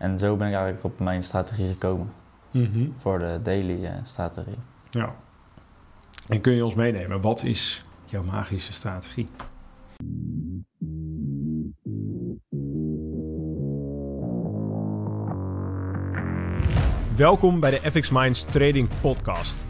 En zo ben ik eigenlijk op mijn strategie gekomen. Mhm. Voor de daily eh, strategie. Ja. En kun je ons meenemen, wat is jouw magische strategie? Welkom bij de FX Minds Trading Podcast.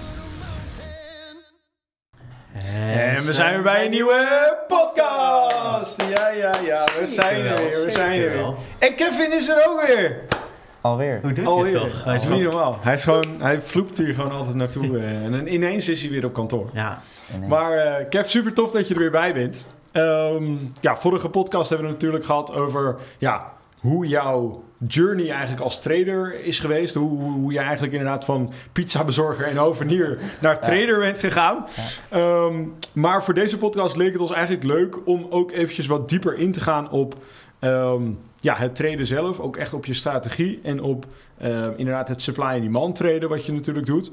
En we zijn weer bij een nieuwe podcast. Ja, ja, ja, we zijn er weer, we zijn er weer. En Kevin is er ook weer. Alweer. Hoe doet Alweer. hij het toch? Hij is Niet normaal. Hij is gewoon, hij vloept hier gewoon altijd naartoe. eh, En ineens is hij weer op kantoor. Ja, Ineens. Maar eh Kev, super tof dat je er weer bij bent. Ehm, ja, vorige podcast hebben we het natuurlijk gehad over ja, hoe jouw journey eigenlijk als trader is geweest. Hoe, hoe, je eigenlijk inderdaad van pizzabezorger en hovenier naar trader bent gegaan. Ehm, maar voor deze podcast leek het ons eigenlijk leuk om ook eventjes wat dieper in te gaan op ehm, ja, het traden zelf. Ook echt op je strategie en op ehm, inderdaad het supply en demand traden wat je natuurlijk doet.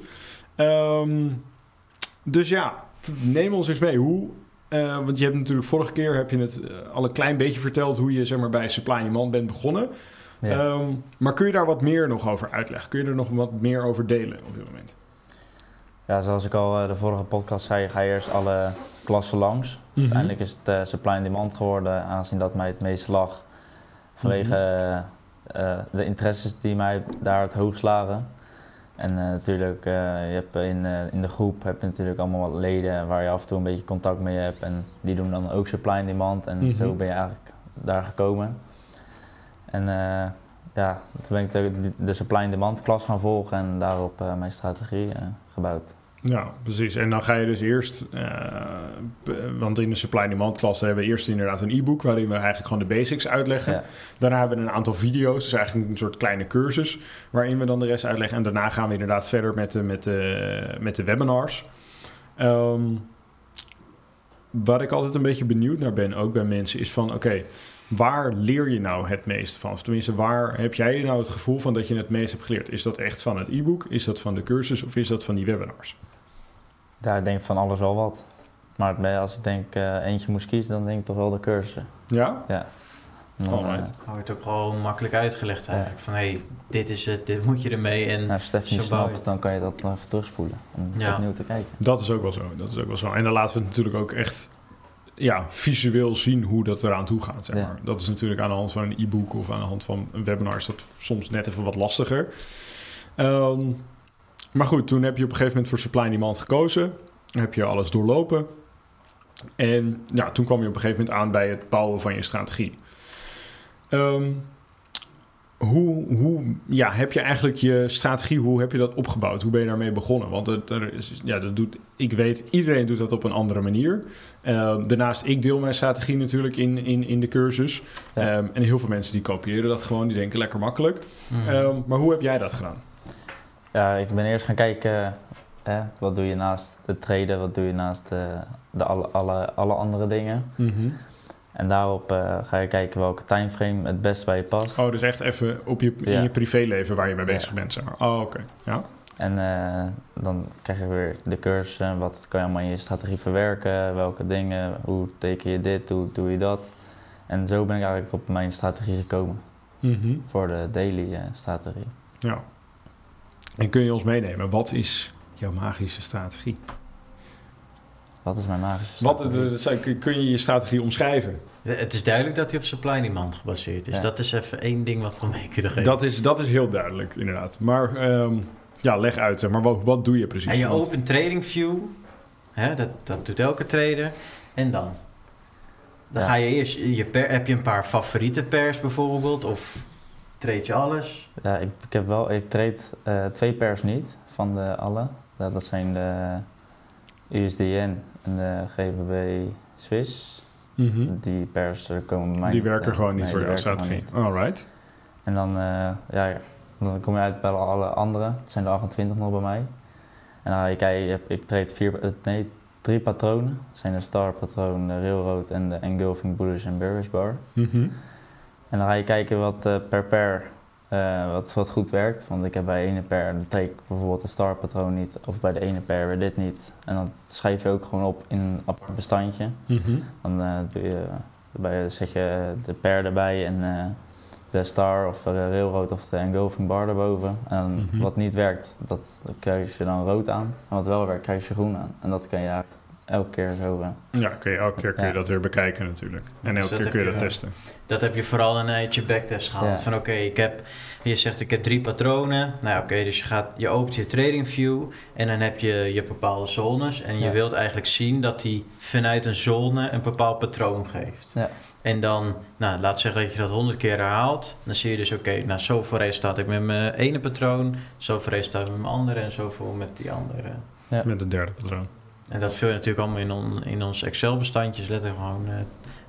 Dus ja, neem ons eens mee. Hoe, eh, want je hebt natuurlijk vorige keer heb je het eh, al een klein beetje verteld hoe je zeg maar, bij supply en demand bent begonnen. Ja. Ehm, maar kun je daar wat meer nog over uitleggen? Kun je er nog wat meer over delen op dit moment? Ja, zoals ik al eh, de vorige podcast zei, ga je eerst alle klassen langs. Mhm. Uiteindelijk is het eh, supply en demand geworden, aangezien dat mij het meest lag. Vanwege Mhm. eh, de interesses die mij daar het hoogst lagen. En natuurlijk, je hebt in, in de groep heb je natuurlijk allemaal wat leden waar je af en toe een beetje contact mee hebt. En die doen dan ook supply en demand. En Mhm. zo ben je eigenlijk daar gekomen. En eh, ja, toen ben ik de, de supply demand klas gaan volgen en daarop eh, mijn strategie eh, gebouwd. Ja, precies. En dan ga je dus eerst, b- want in de supply and demand klas hebben we eerst inderdaad een e-book waarin we eigenlijk gewoon de basics uitleggen. Ja. Daarna hebben we een aantal video's, dus eigenlijk een soort kleine cursus waarin we dan de rest uitleggen. En daarna gaan we inderdaad verder met de, met de, met de webinars. Ehm, waar ik altijd een beetje benieuwd naar ben, ook bij mensen, is van oké, waar leer je nou het meest van? Of tenminste, waar heb jij nou het gevoel van dat je het meest hebt geleerd? Is dat echt van het e-book? Is dat van de cursus? Of is dat van die webinars? Daar denk ik van alles wel wat. Maar als ik denk eh, eentje moest kiezen, dan denk ik toch wel de cursussen. Ja? En dan, eh, wordt ook gewoon makkelijk uitgelegd eigenlijk. Van hé, hey, dit is het, dit moet je ermee. En nou, als niet snapt, dan kan je dat nog even terugspoelen. Om Ja. opnieuw te kijken. Dat is ook wel zo. Dat is ook wel zo. En dan laten we het natuurlijk ook echt ja, visueel zien hoe dat eraan toe gaat. Zeg Ja. maar. Dat is natuurlijk aan de hand van een e-book of aan de hand van een webinar is dat soms net even wat lastiger. Ehm, maar goed, toen heb je op een gegeven moment voor supply and demand gekozen. Dan heb je alles doorlopen. En ja, toen kwam je op een gegeven moment aan bij het bouwen van je strategie. Ehm, hoe, hoe ja, heb je eigenlijk je strategie, hoe heb je dat opgebouwd? Hoe ben je daarmee begonnen? Want het, er is, ja, dat doet, ik weet, iedereen doet dat op een andere manier. Ehm, daarnaast, ik deel mijn strategie natuurlijk in, in, in de cursus. Ja. Ehm, en heel veel mensen die kopiëren dat gewoon, die denken lekker makkelijk. Mhm. Ehm, maar hoe heb jij dat gedaan? Ja, ik ben eerst gaan kijken, eh, wat doe je naast het traden, wat doe je naast eh, de alle, alle, alle andere dingen. En daarop eh, ga je kijken welke timeframe het best bij je past. Oh, dus echt even op je, in Ja. je privéleven waar je mee Ja. bezig bent. Zeg maar. Oh, oké. Ja. En eh, dan krijg je weer de cursussen, wat kan je allemaal in je strategie verwerken, welke dingen, hoe teken je dit, hoe doe je dat. En zo ben ik eigenlijk op mijn strategie gekomen, Mhm. voor de daily eh, strategie. ja. En kun je ons meenemen, wat is jouw magische strategie? Wat is mijn magische Wat, strategie? eh, zijn- kun- kun je je strategie omschrijven? Het is duidelijk dat hij op supply and demand gebaseerd is. Ja. Dat is even één ding wat we mee kunnen geven. Dat is, dat is heel duidelijk, inderdaad. Maar ehm, ja, leg uit, zeg maar, wat, wat doe je precies? en je open trading view, hè, dat, dat doet elke trader. En dan? Dan Ja. ga je eerst, je per, heb je een paar favoriete pairs bijvoorbeeld? Of trade je alles? Ja, ik, ik heb wel, ik trade eh, twee pairs niet van de alle. Ja, dat zijn de USDN en de GBP Swiss. Mhm. Die pairs er komen bij mij Die werken eh, gewoon niet nee, voor gewoon strategie. niet. Alright. En dan, eh, ja, dan kom je uit bij alle andere. Het zijn er 28 nog bij mij. En dan ga je kijken, ik trade vier, eh, nee, drie patronen. Dat zijn de Star patroon, de Railroad en de Engulfing Bullish en Bearish Bar. Mhm. En dan ga je kijken wat eh, per pair eh, wat, wat goed werkt. Want ik heb bij ene pair, dan teken ik bijvoorbeeld de star patroon niet. Of bij de ene pair weer dit niet. En dan schrijf je ook gewoon op in een apart bestandje. Mhm. Dan eh, doe je, bij, zet je de pair erbij en eh, de star of de railroad of de engulfing bar erboven. En Mhm. wat niet werkt, dat kruis je dan rood aan. En wat wel werkt, kruis je groen aan. En dat kan je eigenlijk elke keer zo... eh, Ja, kun je, elke keer kun je Ja. dat weer bekijken natuurlijk. En Dus elke keer kun je dat je- testen. Dat heb je vooral in uit je backtest gehaald. Ja. Van oké, ik heb, je zegt ik heb drie patronen. Nou oké, dus je, gaat, je opent je trading view en dan heb je je bepaalde zones. En je Ja. wilt eigenlijk zien dat die vanuit een zone een bepaald patroon geeft. Ja. En dan, nou laat zeggen dat je dat honderd keer herhaalt. Dan zie je dus oké, nou zoveel resultaat ik met mijn ene patroon. Zoveel resultaat met mijn andere en zoveel met die andere. Ja. Met het derde patroon. En dat vul je natuurlijk allemaal in, on- in ons Excel-bestandjes. Let er gewoon eh,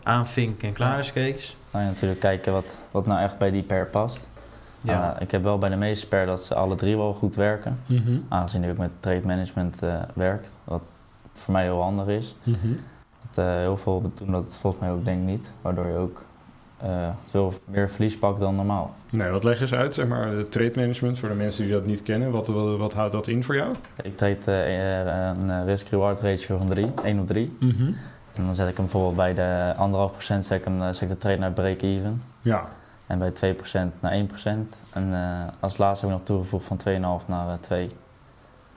aanvinken en klaar is, Kees. Dan je natuurlijk kijken wat, wat nou echt bij die pair past. Ja. Eh, ik heb wel bij de meeste pair dat ze alle drie wel goed werken. Mhm. Aangezien ik met trade management eh, werkt, wat voor mij heel handig is. Mhm. Dat, eh, heel veel doen dat volgens mij ook denk ik niet, waardoor je ook eh, veel meer verlies pakt dan normaal. Nee, wat leg eens uit, zeg maar, de trade management voor de mensen die dat niet kennen. Wat, wat, wat houdt dat in voor jou? Ik trade eh, een risk-reward ratio van 3, 1 op 3. En dan zet ik hem bijvoorbeeld bij de 1,5% zet ik, hem, zet ik de trade naar break-even. Ja, En bij 2% naar 1%. En eh, als laatste heb ik nog toegevoegd van 2,5 naar eh, 2.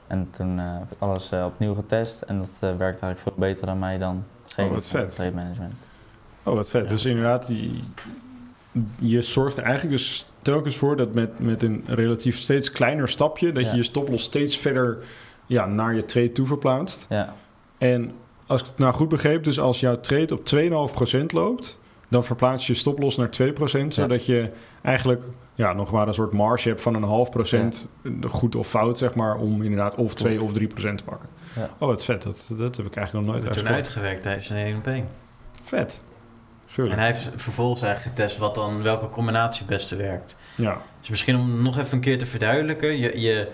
En toen heb ik alles opnieuw getest en dat werkt eigenlijk veel beter dan mij dan geen Oh, wat vet. trade management. Oh wat vet. Ja. Dus inderdaad, je, je zorgt er eigenlijk dus telkens voor dat met, met een relatief steeds kleiner stapje, dat Ja. je je stoploss steeds verder ja, naar je trade toe verplaatst. Ja, En als ik het nou goed begreep, dus als jouw trade op 2,5% loopt, dan verplaats je stoploss naar 2%, zodat je eigenlijk ja, nog maar een soort marge hebt van een half procent, goed of fout, zeg maar, om inderdaad of 2 of 3% te pakken. Ja. Oh, wat vet. Dat, dat heb ik eigenlijk nog nooit toen uitgevoerd. uitgewerkt tijdens een 1 op 1. Vet. En hij heeft vervolgens eigenlijk getest wat dan, welke combinatie het beste werkt. Ja. Dus misschien om nog even een keer te verduidelijken. Je, je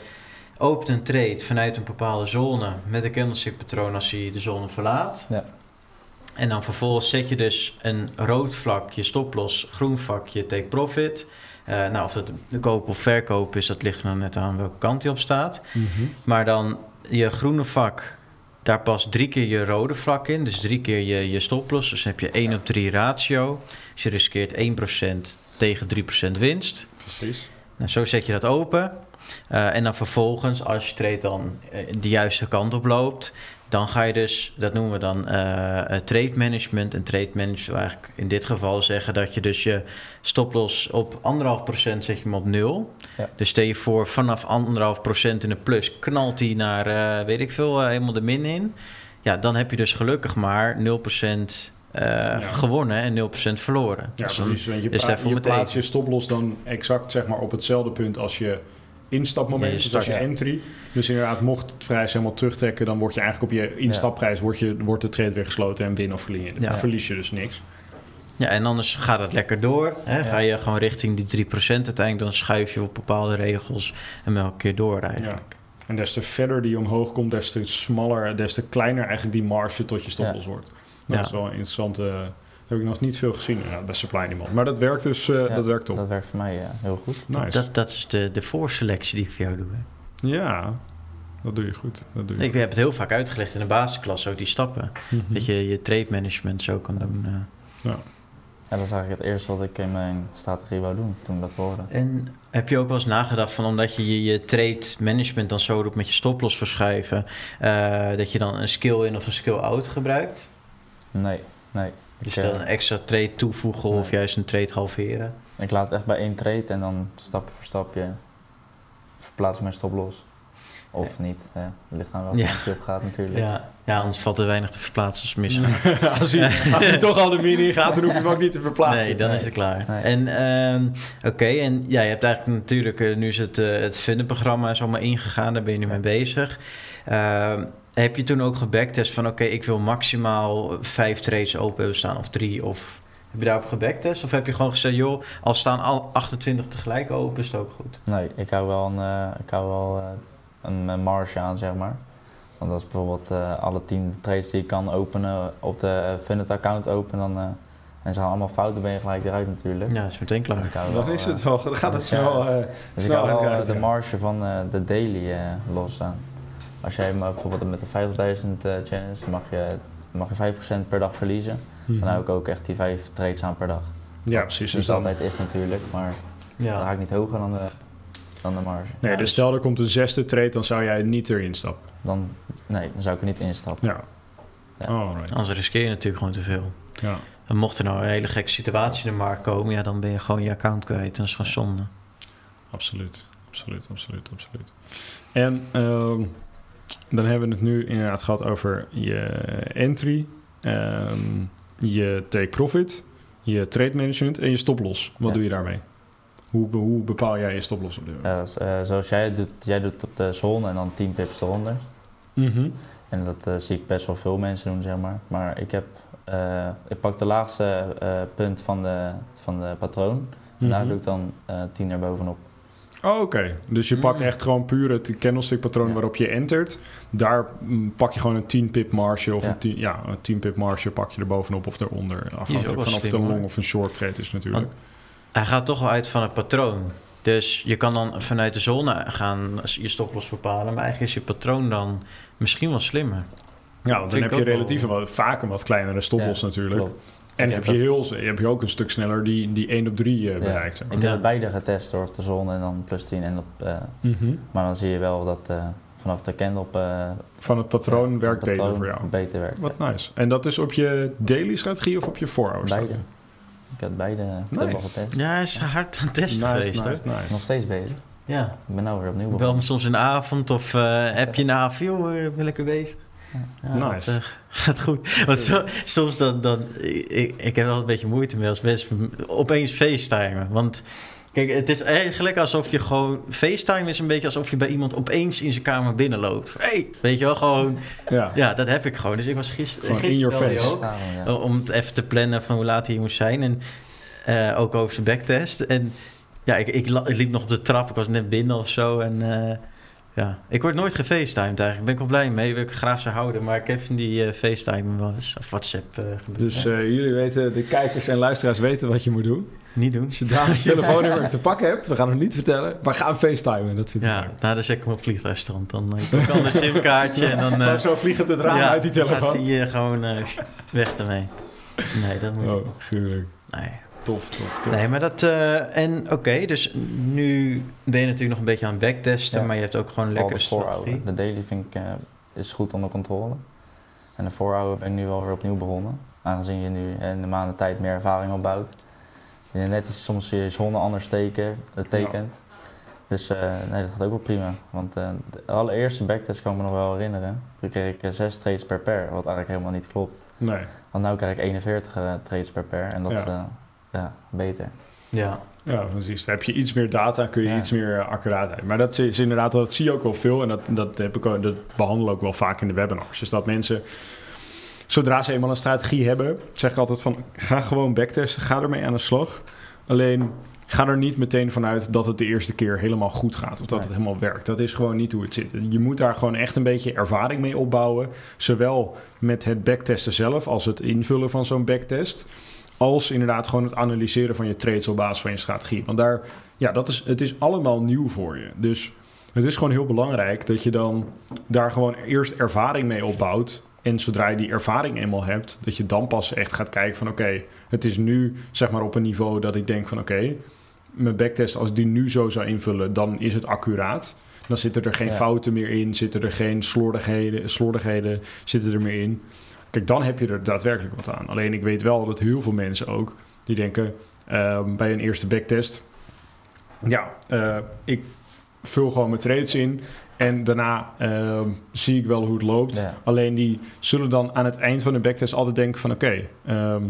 opent een trade vanuit een bepaalde zone met een candlestick patroon als hij de zone verlaat. Ja. En dan vervolgens zet je dus een rood vlak, je stoploss, groen vak, je take profit. Eh, nou, of dat de koop of verkoop is, dat ligt er dan net aan welke kant hij op staat. Maar dan je groene vak, daar past drie keer je rode vlak in. Dus drie keer je, je stoploss. Dus dan heb je 1 op 3 ratio. Dus je riskeert 1% tegen 3% winst. Precies. Nou, zo zet je dat open. Eh, en dan vervolgens, als je trade dan eh, de juiste kant op loopt... dan ga je dus, dat noemen we dan eh, eh, trade management. En trade management wil eigenlijk in dit geval zeggen... dat je dus je stoploss op 1,5% zet je hem op nul. Ja. Dus stel je voor, vanaf 1,5% in de plus... knalt hij naar, eh, weet ik veel, helemaal de min in. Ja, dan heb je dus gelukkig maar 0% eh, gewonnen en 0% verloren. Ja, Dus dan- precies. Want je, pla- daarvoor je plaatst je stoploss dan exact zeg maar, op hetzelfde punt als je instapmoment, je dus als je entry. Dus inderdaad, mocht het prijs helemaal terugtrekken, dan word je eigenlijk op je instapprijs wordt, je, wordt de trade weer gesloten en win of verlies je, Ja. verlies je dus niks. Ja, en anders gaat het lekker door. Hè? Ga je gewoon richting die 3% uiteindelijk, dan schuif je op bepaalde regels en elke keer door eigenlijk. En des te verder die omhoog komt, des te smaller, des te kleiner eigenlijk die marge tot je stoploss wordt. Dat Ja. is wel een interessante... heb ik nog niet veel gezien ja, bij Supply and Demand. Maar dat werkt dus eh, Ja, dat werkt top. dat werkt voor mij eh, heel goed. Nice. Dat, dat is de, de voorselectie die ik voor jou doe. Hè? Ja, dat doe je goed. Dat doe je Ik heb het heel vaak uitgelegd in de basisklas, ook die stappen. goed. Dat je je trade management zo kan doen. eh. Ja, dat is eigenlijk het eerste wat ik in mijn strategie wou doen toen ik dat hoorde. En heb je ook wel eens nagedacht van omdat je je, trade management dan zo doet met je stoploss verschuiven, eh, dat je dan een skill in of een skill out gebruikt? Nee, nee. Dus Ik, dan een extra trade toevoegen of juist een trade halveren? ik laat het echt bij één trade en dan stapje voor stapje verplaats mijn stop los. Of niet. Hè. Het ligt aan welke Ja. je op gaat natuurlijk. Ja, ja, anders valt er weinig te verplaatsen als het misgaat. als, hij toch al de min in gaat, dan hoef je hem ook niet te verplaatsen. Nee, dan is het klaar. Nee. En ehm, oké, en ja, je hebt eigenlijk natuurlijk, eh, nu is het, eh het Vinden-programma is allemaal ingegaan, daar ben je nu mee bezig. Ehm, heb je toen ook gebacktest van, oké, ik wil maximaal vijf trades open hebben staan of drie? Of heb je daarop gebacktest? Of heb je gewoon gezegd, joh, als staan al 28 tegelijk open, is het ook goed? Nee, ik hou wel een, eh, ik hou wel, eh, een, eh, marge aan, zeg maar. Want als bijvoorbeeld eh, alle 10 trades die je kan openen op de Funded account openen, dan, uh, en ze gaan allemaal fouten, ben je gelijk eruit natuurlijk. Ja, is meteen klaar. Dus dan is het wel, dan gaat het Dus snel, Dus snel ik hou wel de marge van eh, de daily eh losstaan. Als jij hem, bijvoorbeeld met de 50.000 eh challenge mag je, mag je 5% per dag verliezen. Mhm. Dan hou ik ook echt die 5 trades aan per dag. Ja, precies. Dus dan, altijd is natuurlijk, maar dan ga Ja. ik niet hoger dan de, dan de marge. nee, Ja, dus dus- stel er komt een zesde trade, dan zou jij niet erin stappen. Dan, nee, dan zou ik er niet instappen. Ja. Ja. Alright. Anders riskeer je natuurlijk gewoon te veel. Ja. En mocht er nou een hele gekke situatie in de markt komen, ja, dan ben je gewoon je account kwijt. Dat is gewoon zonde. Absoluut, absoluut, absoluut, absoluut. En ehm, dan hebben we het nu inderdaad gehad over je entry, ehm, je take profit, je trade management en je stoploss. Wat Ja. doe je daarmee? Hoe, hoe bepaal jij je stoploss op dit moment? Ja, eh, zoals jij doet, jij doet op de zone en dan 10 pips eronder. Mhm. En dat eh, zie ik best wel veel mensen doen, zeg maar. Maar ik heb, eh, ik pak de laagste eh, punt van de, van de patroon. En daar Mhm. doe ik dan eh 10 er bovenop. Oh, Oké, dus je pakt Mm. echt gewoon puur het candlestick patroon Ja. waarop je entert. Daar mm, pak je gewoon een 10 pip marge of Ja. een 10, ja, een 10 pip marge pak je er bovenop of eronder. Afhankelijk wel van of het een long of een short trade is natuurlijk. Hij gaat toch wel uit van het patroon. Dus je kan dan vanuit de zone gaan je stoploss bepalen. Maar eigenlijk is je patroon dan misschien wel slimmer. Ja, want dan heb je wel- relatief wat, vaak een wat kleinere stoploss natuurlijk. Klopt. En heb je, heel, heb je ook een stuk sneller die, die 1 op 3 eh, bereikt. maar. Ik heb Ja. beide getest door op de zone en dan plus 10 en op... eh, Mhm. maar dan zie je wel dat eh, vanaf de candle op... eh, Van het patroon ja, werkt het patroon beter voor jou. Beter werkt. Wat nice. En dat is op je daily strategie of op je 4 hour Beide. strategie? Ik heb beide Nice. getest. Ja, hij is hard aan het testen geweest. nice, hoor. nice, Nog steeds bezig. Ja. Ik ben nou weer opnieuw Bel me begonnen. soms in de avond of eh heb je na avond, joh, ben lekker bezig. Ja, Nice. dat, eh, gaat goed. Want zo, soms dan, dan ik, ik heb wel een beetje moeite mee als mensen me opeens facetimen. Want kijk, het is eigenlijk alsof je gewoon... FaceTime is een beetje alsof je bij iemand opeens in zijn kamer binnenloopt. hey, weet je wel, gewoon... Ja. Ja, dat heb ik gewoon. Dus ik was gister, in gisteren your belde je face. ook. Daarom, ja. Oh, Om het even te plannen van hoe laat hij moest zijn. En eh, ook over zijn backtest. En ja, ik, ik, liep nog op de trap. Ik was net binnen of zo. En eh, ja, ik word nooit gefacetimed eigenlijk. Ben ik wel blij mee. Wil ik graag zo houden. Maar ik heb van die eh FaceTime wel eens. Of WhatsApp eh gebeurd. Dus eh, jullie weten, de kijkers en luisteraars weten wat je moet doen. Niet doen. Als je Dames telefoonnummer te pakken hebt, we gaan het niet vertellen, maar ga facetimen. Dat vind ik Ja, nou, dan zet ik hem op vliegtuigstrand. Dan ik al een simkaartje. En dan zo vliegend het raam ja, uit die gaat telefoon. hij eh, gewoon weg ermee. Nee, dat moet Oh, gruwelijk. Nee. Tof, tof, tof. Nee, maar dat... eh, en oké, dus nu ben je natuurlijk nog een beetje aan het backtesten, Ja. maar je hebt ook gewoon een Vooral lekkere de 4 strategie. De daily vind ik eh, is goed onder controle. En de 4 hour ben ik nu wel weer opnieuw begonnen. Aangezien je nu in de maanden tijd meer ervaring opbouwt. Je net is soms je zone anders teken, eh, tekent. Dus eh, nee, dat gaat ook wel prima. Want eh, de allereerste backtest kan ik me nog wel herinneren. Toen kreeg ik eh, 6 trades per pair, wat eigenlijk helemaal niet klopt. Nee. Want nu krijg ik 41 eh, trades per pair en dat Ja. Ja, beter. Ja. Ja, precies. Dan heb je iets meer data, kun je Ja. iets meer accuraatheid. Maar dat is inderdaad, dat zie je ook wel veel. En dat, dat, heb ik ook, dat behandelen we ook wel vaak in de webinars. Dus dat mensen, zodra ze eenmaal een strategie hebben, zeg ik altijd van, ga gewoon backtesten, ga ermee aan de slag. Alleen, ga er niet meteen vanuit dat het de eerste keer helemaal goed gaat. Of dat het helemaal werkt. Dat is gewoon niet hoe het zit. Je moet daar gewoon echt een beetje ervaring mee opbouwen. Zowel met het backtesten zelf, als het invullen van zo'n backtest als inderdaad gewoon het analyseren van je trades op basis van je strategie. Want daar, ja, dat is, het is allemaal nieuw voor je. Dus het is gewoon heel belangrijk dat je dan daar gewoon eerst ervaring mee opbouwt. En zodra je die ervaring eenmaal hebt, dat je dan pas echt gaat kijken van oké, het is nu zeg maar op een niveau dat ik denk van oké, mijn backtest als ik die nu zo zou invullen, dan is het accuraat. Dan zitten er geen Ja. fouten meer in, zitten er geen slordigheden, slordigheden zitten er meer in. Kijk, dan heb je er daadwerkelijk wat aan. Alleen ik weet wel dat heel veel mensen ook die denken ehm, bij een eerste backtest, ja, eh, ik vul gewoon mijn trades in en daarna ehm, zie ik wel hoe het loopt. Ja. Alleen die zullen dan aan het eind van de backtest altijd denken van oké, ehm,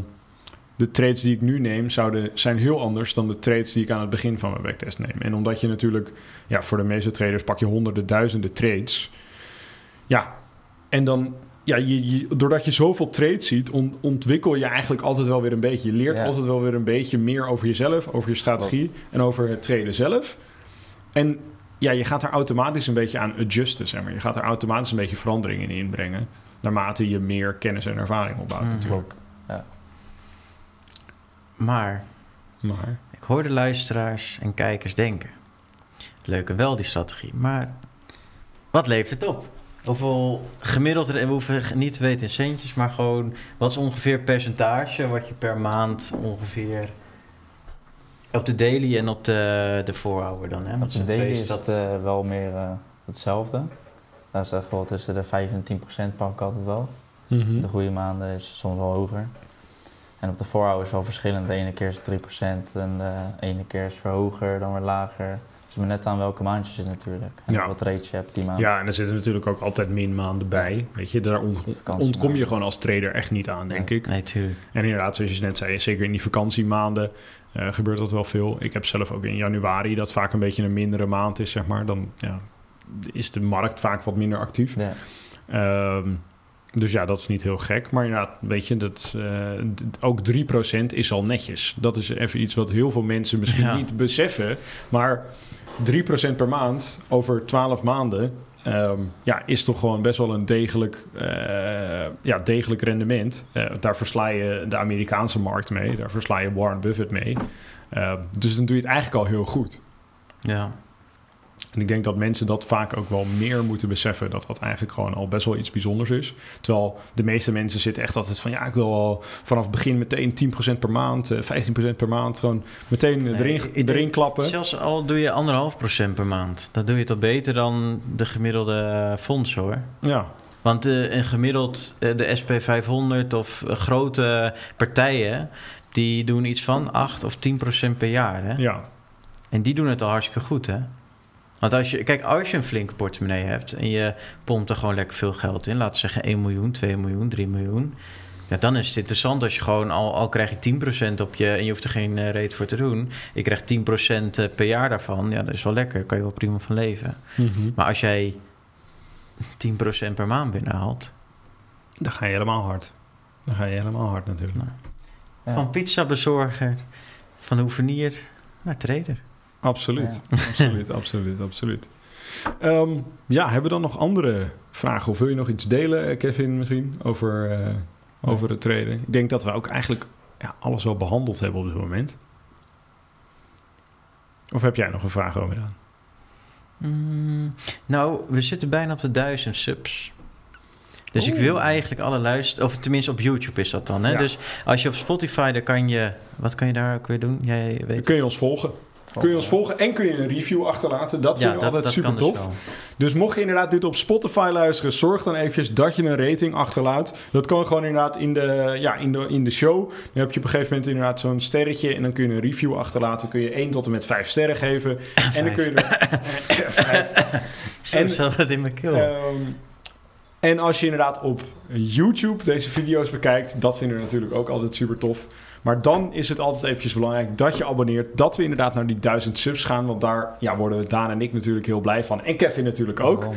de trades die ik nu neem zouden, zijn heel anders dan de trades die ik aan het begin van mijn backtest neem. En omdat je natuurlijk, ja, voor de meeste traders pak je honderden, duizenden trades. Ja, en dan, ja, je, je- doordat je zoveel trades ziet, on- ontwikkel je eigenlijk altijd wel weer een beetje. Je leert Ja. altijd wel weer een beetje meer over jezelf, over je strategie en over het traden zelf. En ja, je gaat er automatisch een beetje aan adjusten, zeg maar. Je gaat er automatisch een beetje veranderingen in inbrengen. Naarmate je meer kennis en ervaring opbouwt Mhm. natuurlijk. Maar Maar ik hoor de luisteraars en kijkers denken. Leuke wel die strategie, maar wat levert het op? Hoeveel gemiddeld, we hoeven niet te weten in centjes, maar gewoon wat is ongeveer percentage wat je per maand ongeveer op de daily en op de, de dan? Hè? Op de daily twee is dat eh, wel meer eh, hetzelfde. Daar is echt wel tussen de 5 en 10 procent pak ik altijd wel. Mhm. De goede maanden is soms wel hoger. En op de voorhouden is wel verschillend. De ene keer is het 3% en de ene keer is het hoger, dan weer lager. Is maar net aan welke maand je zit natuurlijk. En Ja. wat trades je hebt die maand. Ja, en er zitten natuurlijk ook altijd min maanden bij. Weet je, daar ont- ontkom je gewoon als trader echt niet aan, denk ik. Nee, tuurlijk. En inderdaad, zoals je net zei, zeker in die vakantiemaanden eh, gebeurt dat wel veel. Ik heb zelf ook in januari, dat vaak een beetje een mindere maand is, zeg maar. Dan ja, is de markt vaak wat minder actief. Ja. Ehm, dus ja, dat is niet heel gek. Maar ja, weet je, dat, eh, ook 3% is al netjes. Dat is even iets wat heel veel mensen misschien Ja. niet beseffen. Maar 3% per maand over 12 maanden... ehm, ja, is toch gewoon best wel een degelijk, eh, ja, degelijk rendement. Eh, daar versla je de Amerikaanse markt mee. Daar versla je Warren Buffett mee. Dus dan doe je het eigenlijk al heel goed. Ja. En ik denk dat mensen dat vaak ook wel meer moeten beseffen. Dat dat eigenlijk gewoon al best wel iets bijzonders is. Terwijl de meeste mensen zitten echt altijd van... ja, ik wil al vanaf het begin meteen 10% per maand, eh, 15% per maand... gewoon meteen eh, Nee, erin, denk- erin klappen. Zelfs al doe je anderhalf procent per maand, dan doe je al beter dan de gemiddelde fonds hoor. Ja, Want eh, een gemiddeld, eh, de SP500 of eh, grote partijen, die doen iets van 8 of 10 procent per jaar. Hè? ja. En die doen het al hartstikke goed, hè? Want als je, kijk, als je een flinke portemonnee hebt en je pompt er gewoon lekker veel geld in, laten we zeggen 1 miljoen, 2 miljoen, 3 miljoen. Ja, dan is het interessant als je gewoon al, al krijg je 10% op je en je hoeft er geen eh, reet voor te doen. Je krijgt 10% per jaar daarvan. Ja, dat is wel lekker. Kan je wel prima van leven. Mhm. Maar als jij 10% per maand binnenhaalt, Dan ga je helemaal hard. Dan ga je helemaal hard natuurlijk. Ja. van pizza bezorger, van hoevenier naar trader. Absoluut, absoluut, absoluut, absoluut. Ehm, ja, hebben we dan nog andere vragen? Of wil je nog iets delen, eh, Kevin, misschien, over, eh, over het traden? Ik denk dat we ook eigenlijk ja, alles wel behandeld hebben op dit moment. Of heb jij nog een vraag over dan? Mm, nou, we zitten bijna op de duizend subs. Dus ik wil eigenlijk alle luisteren, of tenminste op YouTube is dat dan. Hè? Ja. Dus als je op Spotify, dan kan je, wat kan je daar ook weer doen? Jij Dan weet kun je ons volgen. Kun je ons volgen en kun je een review achterlaten. Dat vinden we altijd super dus tof. Dus mocht je inderdaad dit op Spotify luisteren, zorg dan eventjes dat je een rating achterlaat. Dat kan gewoon inderdaad in de, ja, in de, in de show. Dan heb je op een gegeven moment inderdaad zo'n sterretje en dan kun je een review achterlaten. kun je 1 tot en met 5 sterren geven. En dan kun je er... Vijf. Zo En- zat het in mijn keel. Ehm, en als je inderdaad op YouTube deze video's bekijkt, dat vinden we natuurlijk ook altijd super tof. Maar dan is het altijd eventjes belangrijk dat je abonneert. Dat we inderdaad naar die 1000 subs gaan. Want daar ja, worden Daan en ik natuurlijk heel blij van. En Kevin natuurlijk ook.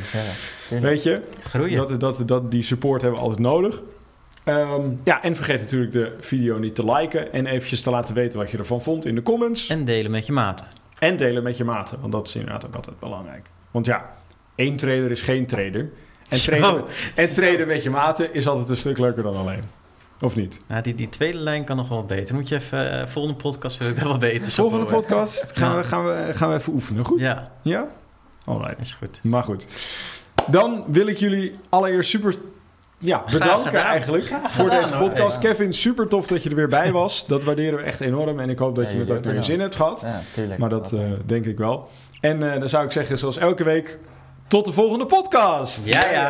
Ja. Weet je, Groeien. dat, dat, dat, die support hebben we altijd nodig. Ehm, ja, en vergeet natuurlijk de video niet te liken. En eventjes te laten weten wat je ervan vond in de comments. En, En delen met je maten. delen met je maten. Want dat is inderdaad ook altijd belangrijk. Want ja, één trader is geen trader. En Zo. traden, en traden met je maten is altijd een stuk leuker dan alleen. Of niet? Nou, die, die tweede lijn kan nog wel beter. Moet je even, eh, volgende podcast wil ik dat wel beter. Volgende horen. podcast gaan, we, gaan, we, gaan we even oefenen. Goed? Ja, Ja? Alright. is goed. Maar goed. Dan wil ik jullie allereerst super ja, bedanken gedaan. eigenlijk Graag voor gedaan, deze hoor. podcast. Ja. Kevin, super tof dat je er weer bij was. Dat waarderen we echt enorm. En ik hoop dat Ja, je het ook naar je ook zin hebt gehad. Ja, tuurlijk. Maar dat Dat, eh, eh, denk ik wel. En eh, dan zou ik zeggen, zoals elke week, tot de volgende podcast. Ja, ja.